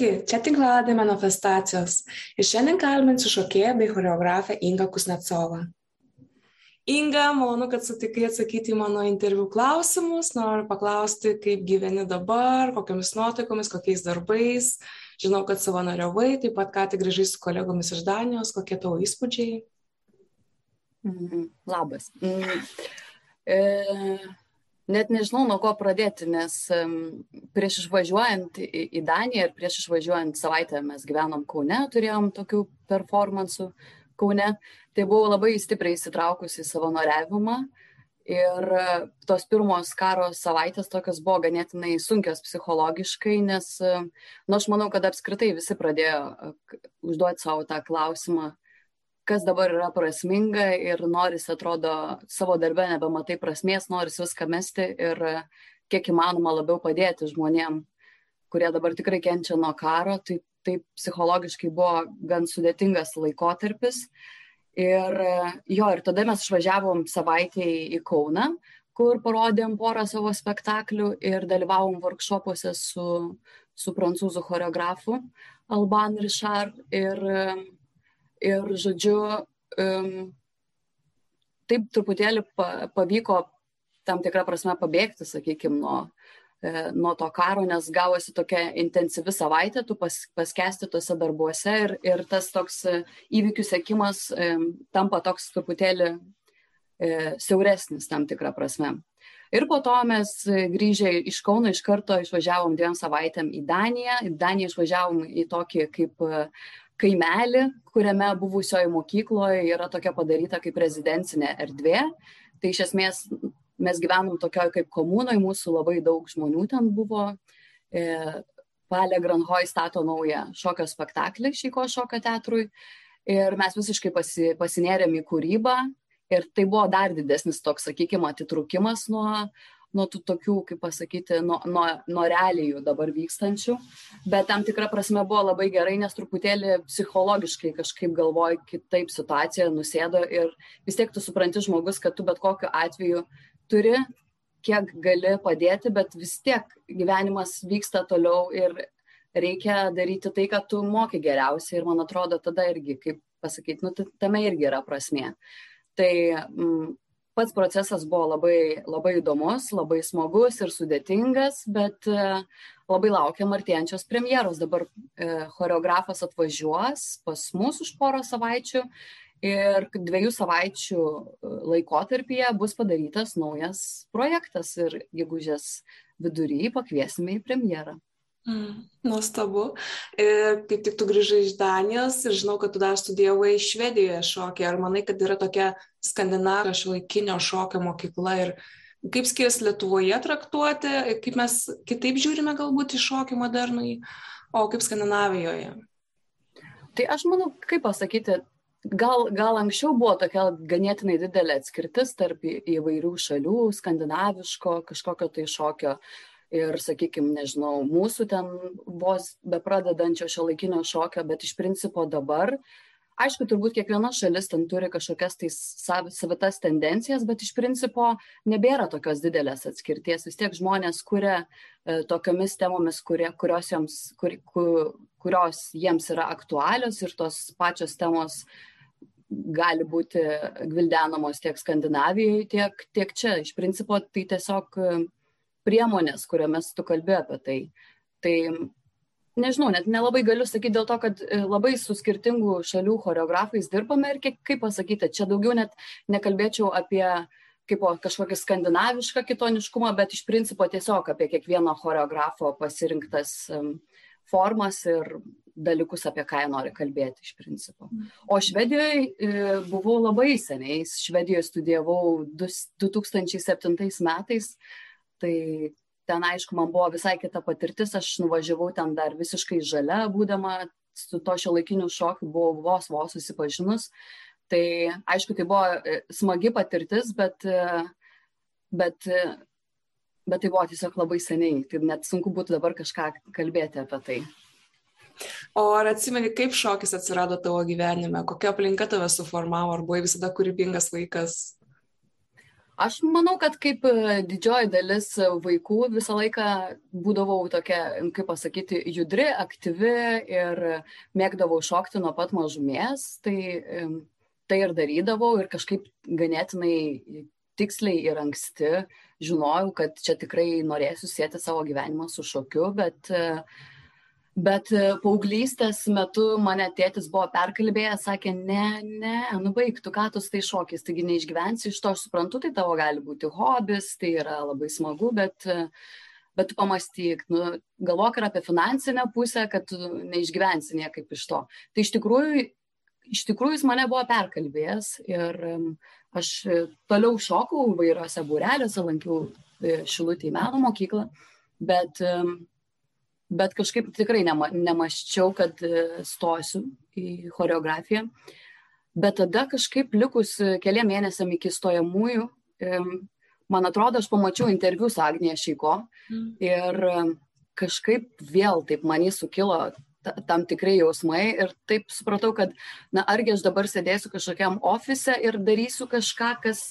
Sveiki, čia tinklalapė manifestacijos. Ir šiandien kalbinsiu šokėją bei choreografę Inga Kusnetsovą. Inga, malonu, kad sutikai atsakyti į mano interviu klausimus. Noriu paklausti, kaip gyveni dabar, kokiamis nuotaikomis, kokiais darbais. Žinau, kad savanoriavai, taip pat ką tik grįžai su kolegomis iš Danijos, kokie tavo įspūdžiai. Mm, labas. Mm. E, net nežinau, nuo ko pradėti, nes prieš išvažiuojant į Daniją ir prieš išvažiuojant savaitę mes gyvenom Kaune, turėjom tokių performansų Kaune, tai buvau labai stipriai įsitraukusi į savanoriavimą. Ir tos pirmos karo savaitės tokios buvo ganėtinai sunkios psichologiškai, nes, na, nu, aš manau, kad apskritai visi pradėjo užduoti savo tą klausimą, kas dabar yra prasminga ir norisi, atrodo, savo darbę nebematai prasmės, norisi viską mesti ir kiek įmanoma labiau padėti žmonėm, kurie dabar tikrai kenčia nuo karo, tai, tai psichologiškai buvo gan sudėtingas laikotarpis. Ir jo, ir tada mes išvažiavom savaitėje į Kauną, kur parodėm porą savo spektaklių ir dalyvavom workshopuose su, su prancūzų choreografu Alban Richard. Ir ir žodžiu um, taip truputėlį pa, pavyko tam tikrą prasme pabėgti, sakykime, nuo, e, nuo to karo, nes gavosi tokia intensyvi savaitė, tu pas, paskesti tuose darbuose ir, ir tas toks e, įvykių sėkimas e, tampa toks truputėlį e, siauresnis tam tikrą prasme. Ir po to mes grįžę iš Kauno iš karto išvažiavom dviem savaitėm į Daniją. Į Daniją išvažiavom į tokį kaip kaimelį, kuriame buvusioje mokykloje yra tokia padaryta kaip rezidencinė erdvė. Tai iš esmės mes gyvenom tokioje kaip komunoje, mūsų labai daug žmonių ten buvo. E, Palė Granhoj stato naują šokio spektaklį Šeiko šokio teatrui ir mes visiškai pasi, pasinėrėm į kūrybą ir tai buvo dar didesnis toks, sakykime, atitrukimas nuo, nuo tų tokių, kaip pasakyti, nuo, nuo, nuo realijų dabar vykstančių, bet tam tikrą prasme buvo labai gerai, nes truputėlį psichologiškai kažkaip galvoju kitaip situacija nusėdo ir vis tiek tu supranti žmogus, kad tu bet kokiu atveju turi, kiek gali padėti, bet vis tiek gyvenimas vyksta toliau ir reikia daryti tai, kad tu moki geriausiai ir man atrodo tada irgi, kaip pasakyti, nu, tame irgi yra prasmė. Tai mm, pats procesas buvo labai, labai įdomus, labai smagus ir sudėtingas, bet e, labai laukiam artėjančios premjeros. Dabar e, choreografas atvažiuos pas mus už porą savaičių ir dviejų savaičių e, laikotarpyje bus padarytas naujas projektas ir gegužės viduryje pakviesime į premjerą. Mm, nuostabu. Ir kaip tik tu grįžai iš Danijos ir žinau, kad tu dar studijavai Švedijoje šokį. Ar manai, kad yra tokia skandinavio šiuolaikinio šokio mokykla ir kaip skiriasi Lietuvoje traktuoti, kaip mes kitaip žiūrime galbūt į šokį modernui, o kaip Skandinavijoje? Tai aš manau, kaip pasakyti, gal, gal anksčiau buvo tokia ganėtinai didelė atskirtis tarp įvairių šalių, skandinaviško kažkokio tai šokio ir, sakykime, nežinau, mūsų ten vos bepradedančio šio laikinio šokio, bet iš principo dabar, aišku, turbūt kiekviena šalis ten turi kažkokias tai savitas tendencijas, bet iš principo nebėra tokios didelės atskirties. Vis tiek žmonės kuria e, tokiamis temomis, kurie, kurios, joms, kur, kur, kurios jiems yra aktualios ir tos pačios temos gali būti gvildenamos tiek Skandinavijoje, tiek, tiek čia. Iš principo tai tiesiog priemonės, kuriomis tu kalbė apie tai. Tai nežinau, net nelabai galiu sakyti dėl to, kad e, labai su skirtingų šalių choreografais dirbame ir kiek, kaip pasakyti, čia daugiau net nekalbėčiau apie kaip kažkokį skandinavišką kitoniškumą, bet iš principo tiesiog apie kiekvieno choreografo pasirinktas formas ir dalykus, apie ką jie nori kalbėti iš principo. O Švedijoje e, buvau labai seniai, Švedijoje studijavau 2007 metais, tai ten aišku man buvo visai kita patirtis, aš nuvažiavau ten dar visiškai žalia, būdama su to šio laikiniu šokiu buvau vos vos susipažinus. Tai aišku, tai buvo e, smagi patirtis, bet, e, bet, e, bet tai buvo tiesiog labai seniai. Tai net sunku būtų dabar kažką kalbėti apie tai. O ar atsimeni, kaip šokis atsirado tavo gyvenime, kokia aplinka tave suformavo, ar buvai visada kūrybingas vaikas? Aš manau, kad kaip e, didžioji dalis vaikų visą laiką būdavau tokia, kaip pasakyti, judri, aktyvi ir mėgdavau šokti nuo pat mažumės, tai tai ir darydavau ir kažkaip ganėtinai tiksliai ir anksti žinojau, kad čia tikrai norėsiu sėti savo gyvenimą su šokiu, bet uh, Bet e, paauglystės metu mane tėtis buvo perkalbėjęs, sakė, ne, ne, nu baig, tu ką tu tai šokis, taigi neišgyvensi iš to, aš suprantu, tai tavo gali būti hobis, tai yra labai smagu, bet, e, bet tu pamastyk, nu, galvok ir apie finansinę pusę, kad tu neišgyvensi niekaip iš to. Tai iš tikrųjų, iš tikrųjų jis mane buvo perkalbėjęs ir aš toliau šokau vairiuose būreliuose, lankiau e, Šilutį į meno mokyklą, bet bet kažkaip tikrai nema, nemaščiau, kad e, stosiu į choreografiją. Bet tada kažkaip likus e, keliam mėnesiam iki stojamųjų, man atrodo, aš pamačiau interviu su Agnija Šeiko mm. ir kažkaip vėl taip man jis sukilo tam tikrai jausmai ir taip supratau, kad, na, argi aš dabar sėdėsiu kažkokiam ofise ir darysiu kažką, kas,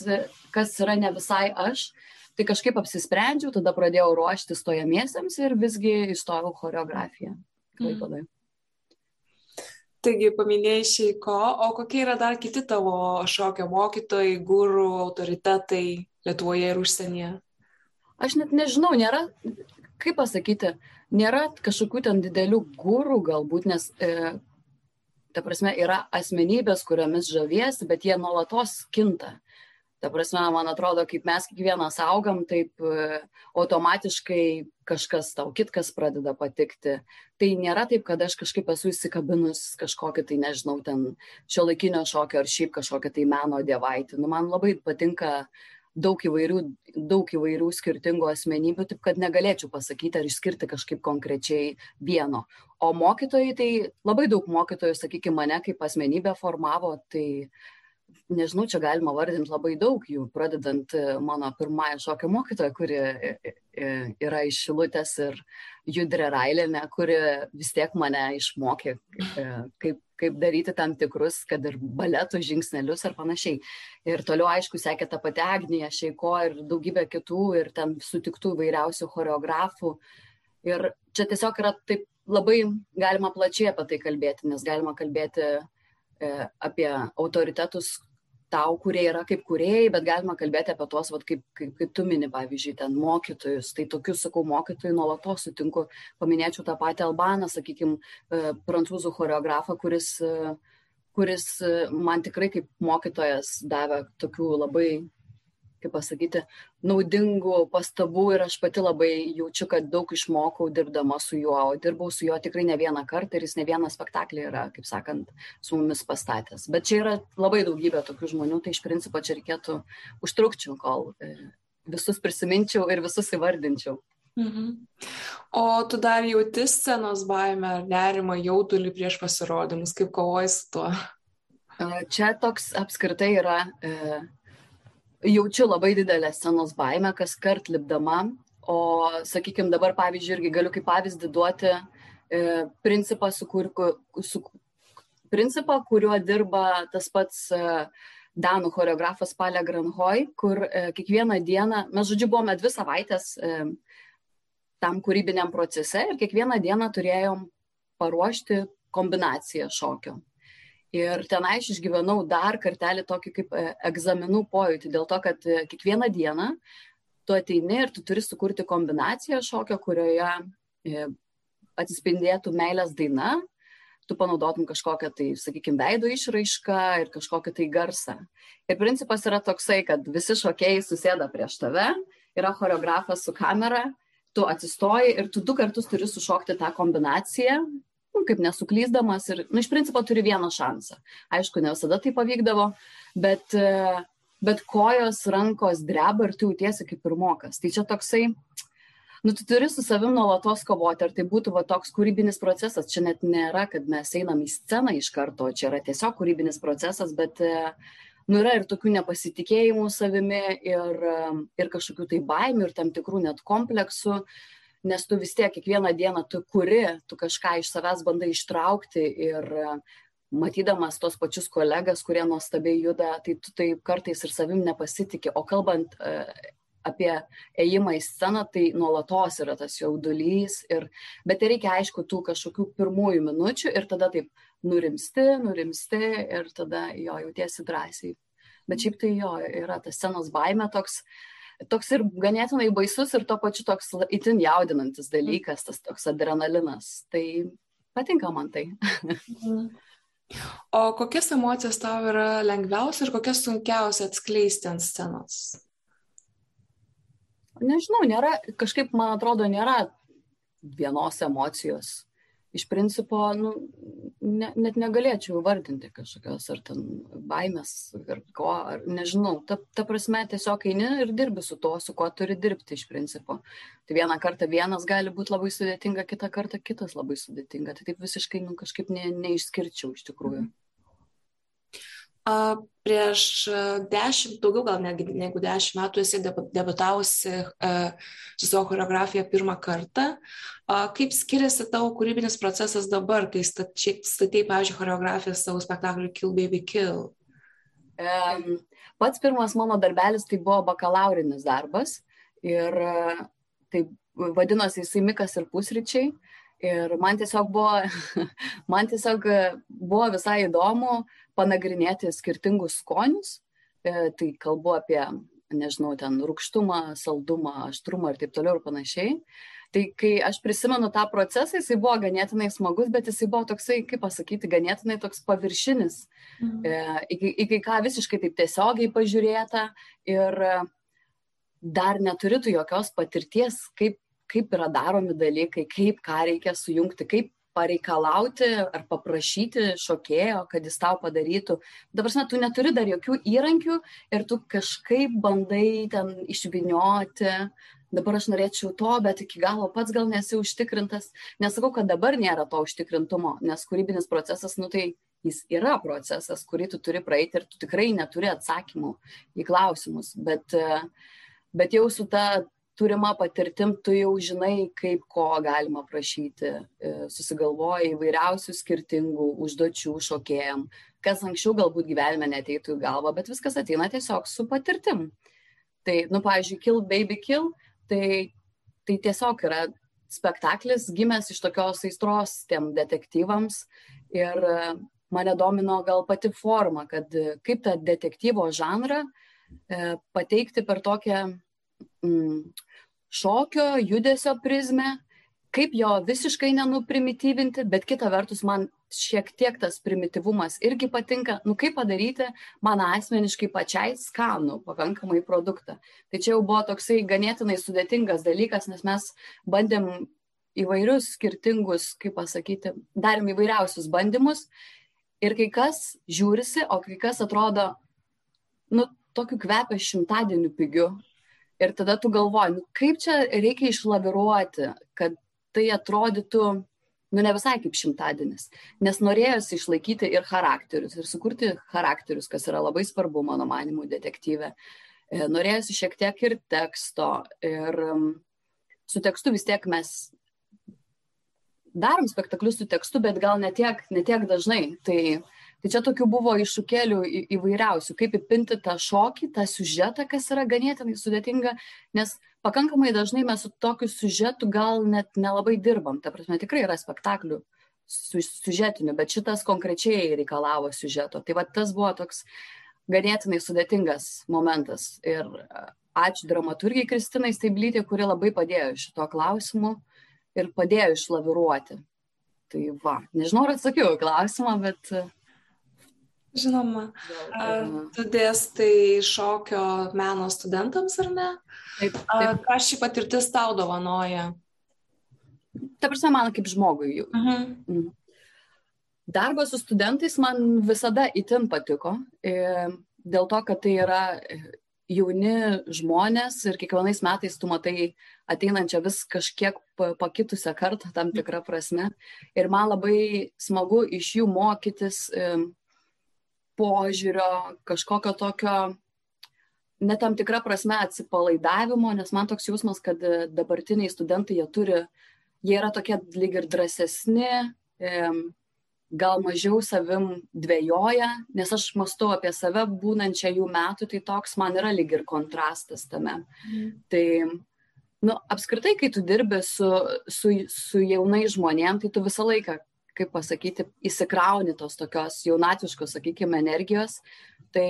kas yra ne visai aš, Tai kažkaip apsisprendžiau, tada pradėjau ruošti stojamiesiems ir visgi įstojau choreografiją. Klaipėdai. Mm. Taigi paminėjai Šeiko, o kokie yra dar kiti tavo šokio mokytojai, gurų, autoritetai Lietuvoje ir užsienyje? Aš net nežinau, nėra, kaip pasakyti, nėra kažkokių ten didelių gurų galbūt, nes, e, ta prasme, yra asmenybės, kuriomis žaviesi, bet jie nuolatos kinta. Ta prasme, man atrodo, kaip mes kiekvienas augam, taip e, automatiškai kažkas tau kitkas pradeda patikti. Tai nėra taip, kad aš kažkaip esu įsikabinus kažkokį tai, nežinau, ten šio laikinio šokio ar šiaip kažkokią tai meno dievaitį. Nu, man labai patinka daug įvairių, daug įvairių skirtingų asmenybių, taip kad negalėčiau pasakyti ar išskirti kažkaip konkrečiai vieno. O mokytojai, tai labai daug mokytojų, sakykime, mane kaip asmenybę formavo, tai nežinau, čia galima vardinti labai daug jų, pradedant e, mano pirmąją šokio mokytoją, kuri e, e, yra iš Šilutės ir Judrė Railinė, kuri vis tiek mane išmokė, kaip, kaip daryti tam tikrus, kad ir baletų žingsnelius ar panašiai. Ir toliau, aišku, sekė ta pati Agnija Šeiko ir daugybė kitų ir ten sutiktų vairiausių choreografų. Ir čia tiesiog yra taip labai galima plačiai apie tai kalbėti, nes galima kalbėti apie autoritetus, tau, kurie yra kaip kuriejai, bet galima kalbėti apie tuos, vat, kaip, kaip, kaip tu mini, pavyzdžiui, ten mokytojus. Tai tokius, sakau, mokytojų nuolatos sutinku. Paminėčiau tą patį Albaną, sakykime, prancūzų choreografą, kuris, e, kuris e, man tikrai kaip mokytojas davė tokių labai kaip pasakyti, naudingų pastabų ir aš pati labai jaučiu, kad daug išmokau dirbdama su juo, o dirbau su juo tikrai ne vieną kartą ir jis ne vieną spektaklį yra, kaip sakant, su mumis pastatęs. Bet čia yra labai daugybė tokių žmonių, tai iš principo čia reikėtų užtrukčiau, kol e, visus prisiminčiau ir visus įvardinčiau. Mhm. O tu dar jauti scenos baimę ar nerimą jaudulį prieš pasirodymus, kaip kovoji su tuo? Čia toks apskritai yra e, jaučiu labai didelę scenos baimę kas kart lipdama, o, sakykime, dabar pavyzdžiui, irgi galiu kaip pavyzdį duoti e, principą, su, kur, su, principą, kuriuo dirba tas pats e, Danų choreografas Palė Granhoj, kur e, kiekvieną dieną, mes žodžiu buvome dvi savaitės e, tam kūrybiniam procese ir kiekvieną dieną turėjom paruošti kombinaciją šokio. Ir tenai aš išgyvenau dar kartelį tokį kaip e, egzaminų pojūtį, dėl to, kad e, kiekvieną dieną tu ateini ir tu turi sukurti kombinaciją šokio, kurioje e, atsispindėtų meilės daina, tu panaudotum kažkokią tai, sakykime, veido išraišką ir kažkokią tai garsą. Ir principas yra toksai, kad visi šokėjai susėda prieš tave, yra choreografas su kamera, tu atsistoji ir tu du kartus turi sušokti tą kombinaciją nu, kaip nesuklysdamas ir, nu, iš principo turi vieną šansą. Aišku, ne visada tai pavykdavo, bet, e, bet kojos, rankos dreba ir tu jautiesi kaip pirmokas. Tai čia toksai, nu, tu turi su savim nuolatos kovoti, ar tai būtų va, toks kūrybinis procesas. Čia net nėra, kad mes einam į sceną iš karto, čia yra tiesiog kūrybinis procesas, bet e, nu, yra ir tokių nepasitikėjimų savimi, ir, e, ir kažkokių tai baimių, ir tam tikrų net kompleksų. Uh, nes tu vis tiek kiekvieną dieną tu kuri, tu kažką iš savęs bandai ištraukti ir matydamas tos pačius kolegas, kurie nuostabiai juda, tai tu taip kartais ir savim nepasitikė. O kalbant e, apie ėjimą į sceną, tai nuolatos yra tas jaudulys, ir, bet reikia aišku tų kažkokių pirmųjų minučių ir tada taip nurimsti, nurimsti ir tada jo jautiesi drąsiai. Bet šiaip tai jo yra tas scenos baime toks, toks ir ganėtinai baisus ir tuo pačiu toks itin jaudinantis dalykas, tas toks adrenalinas. Tai patinka man tai. O kokias emocijas tau yra lengviausia ir kokias sunkiausia atskleisti ant scenos? Nežinau, nėra, kažkaip man atrodo, nėra vienos emocijos iš principo, nu, ne, net negalėčiau vardinti kažkokios ar ten baimės, ar ko, ar nežinau. Ta, ta prasme, tiesiog eini ir dirbi su to, su kuo turi dirbti iš principo. Tai vieną kartą vienas gali būti labai sudėtinga, kitą kartą kitas labai sudėtinga. Tai taip visiškai nu, kažkaip ne, neišskirčiau iš tikrųjų. Mhm prieš dešimt, daugiau gal negi, negu dešimt metų esi debutavusi su savo choreografija pirmą kartą. Kaip skiriasi tavo kūrybinis procesas dabar, kai statei, pavyzdžiui, choreografiją savo spektakliui Kill Baby Kill? Um, pats pirmas mano darbelis tai buvo bakalaurinis darbas ir tai vadinosi jisai Mikas ir pusryčiai. Ir man tiesiog buvo, man tiesiog buvo visai įdomu panagrinėti skirtingus skonius. E, tai kalbu apie, nežinau, ten rūkštumą, saldumą, aštrumą ir taip toliau ir panašiai. Tai kai aš prisimenu tą procesą, jisai buvo ganėtinai smagus, bet jisai buvo toksai, kaip pasakyti, ganėtinai toks paviršinis, mhm. e, iki, iki ką visiškai taip tiesiogiai pažiūrėta ir dar neturi tu jokios patirties, kaip kaip yra daromi dalykai, kaip ką reikia sujungti, kaip pareikalauti ar paprašyti šokėjo, kad jis tau padarytų. Dabar, tu neturi dar jokių įrankių ir tu kažkaip bandai ten išvinioti. Dabar aš norėčiau to, bet iki galo pats gal nesi užtikrintas. Nesakau, kad dabar nėra to užtikrintumo, nes kūrybinis procesas, nu tai jis yra procesas, kurį tu turi praeiti ir tu tikrai neturi atsakymų į klausimus. Bet, bet jau su ta turima patirtim tu jau žinai, kaip ko galima prašyti, e, susigalvoja įvairiausių skirtingų užduočių šokėjam, kas anksčiau galbūt gyvenime neteitų į galvą, bet viskas ateina tiesiog su patirtim. Tai, nu, pavyzdžiui, Kill Baby Kill, tai, tai tiesiog yra spektaklis gimęs iš tokios aistros tiem detektyvams ir e, mane domino gal pati forma, kad e, kaip tą detektyvo žanrą pateikti per tokią mm, šokio, judesio prizmę, kaip jo visiškai nenuprimityvinti, bet kita vertus man šiek tiek tas primityvumas irgi patinka, nu kaip padaryti man asmeniškai pačiai skanų pakankamai produktą. Tai čia jau buvo toksai ganėtinai sudėtingas dalykas, nes mes bandėm įvairius skirtingus, kaip pasakyti, darėm įvairiausius bandymus ir kai kas žiūrisi, o kai kas atrodo, nu, tokiu kvepia šimtadieniu pigiu Ir tada tu galvoji, nu, kaip čia reikia išlaviruoti, kad tai atrodytų, nu ne visai kaip šimtadienis. Nes norėjosi išlaikyti ir charakterius, ir sukurti charakterius, kas yra labai svarbu, mano manimu, detektyve. E, norėjosi šiek tiek ir teksto. Ir su tekstu vis tiek mes darom spektaklius su tekstu, bet gal netiek, netiek dažnai. Tai Tai čia tokių buvo iššūkėlių į, įvairiausių, kaip įpinti tą šokį, tą siužetą, kas yra ganėtinai sudėtinga, nes pakankamai dažnai mes su tokiu siužetu gal net nelabai dirbam. Ta prasme, tikrai yra spektaklių su, siužetinių, bet šitas konkrečiai reikalavo siužeto. Tai va tas buvo toks ganėtinai sudėtingas momentas. Ir ačiū dramaturgiai Kristinai Staiblytė, kuri labai padėjo šito klausimu ir padėjo išlaviruoti. Tai va, nežinau, ar atsakiau klausimą, bet Žinoma, tu dėstai šokio meno studentams ar ne? Taip. taip. Ką ši patirtis tau dovanoja? Ta prasme, man kaip žmogui jų. Uh -huh. Mhm. Darbas su studentais man visada itin patiko, dėl to, kad tai yra jauni žmonės ir kiekvienais metais tu matai ateinančią vis kažkiek pakitusią kartą tam tikrą prasme. Ir man labai smagu iš jų mokytis požiūrio, kažkokio tokio net tam tikrą prasme atsipalaidavimo, nes man toks jausmas, kad dabartiniai studentai jie turi, jie yra tokie lyg ir drąsesni, gal mažiau savim dvėjoja, nes aš mąstu apie save būnančią jų metų, tai toks man yra lyg ir kontrastas tame. Mm. Tai, nu, apskritai, kai tu dirbi su, su, su jaunai žmonėm, tai tu visą laiką, kaip pasakyti, įsikrauni tos tokios jaunatviškos, sakykime, energijos. Tai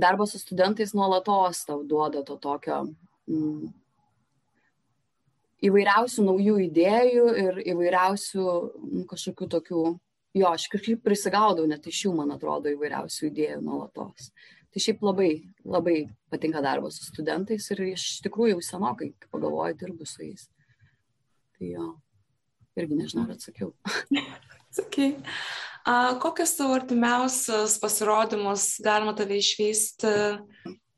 darbas su studentais nuolatos tau duoda to tokio mm, įvairiausių naujų idėjų ir įvairiausių mm, kažkokių tokių jo, aš kažkaip prisigaudau net iš jų, man atrodo, įvairiausių idėjų nuolatos. Tai šiaip labai, labai patinka darbas su studentais ir iš tikrųjų jau senokai, kai pagalvoju, dirbu su jais. Tai jo, irgi nežinau, ar atsakiau. Sakai. Kokius tavo artimiausius pasirodymus galima tave išvysti?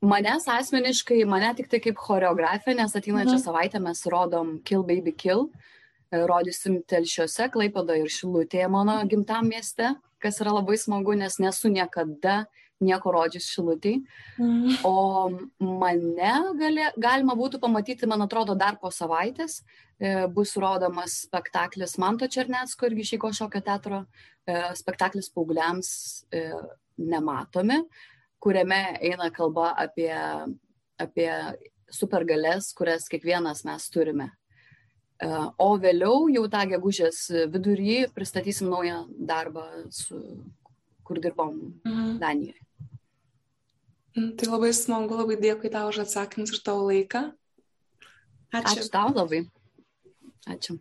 Manęs asmeniškai, mane tik tai kaip choreografė, nes ateinančią mhm. savaitę mes rodom Kill Baby Kill. Uh, rodysim telšiuose, Klaipada ir Šilutėje mano gimtam mieste, kas yra labai smagu, nes nesu niekada nieko rodžius Šilutėj. Mm. O mane gali, galima būtų pamatyti, man atrodo, dar po savaitės. E, bus rodomas spektaklis Manto Černetsko irgi Šeiko šokio teatro, e, spektaklis paaugliams e, nematomi, kuriame eina kalba apie, apie supergalės, kurias kiekvienas mes turime O vėliau, jau tą gegužės vidurį, pristatysim naują darbą, su, kur dirbom mhm. Danijoje. Mm, tai labai smagu, labai dėkui tau už atsakymus ir tavo laiką. Ačiū. Ačiū tau labai. Ačiū.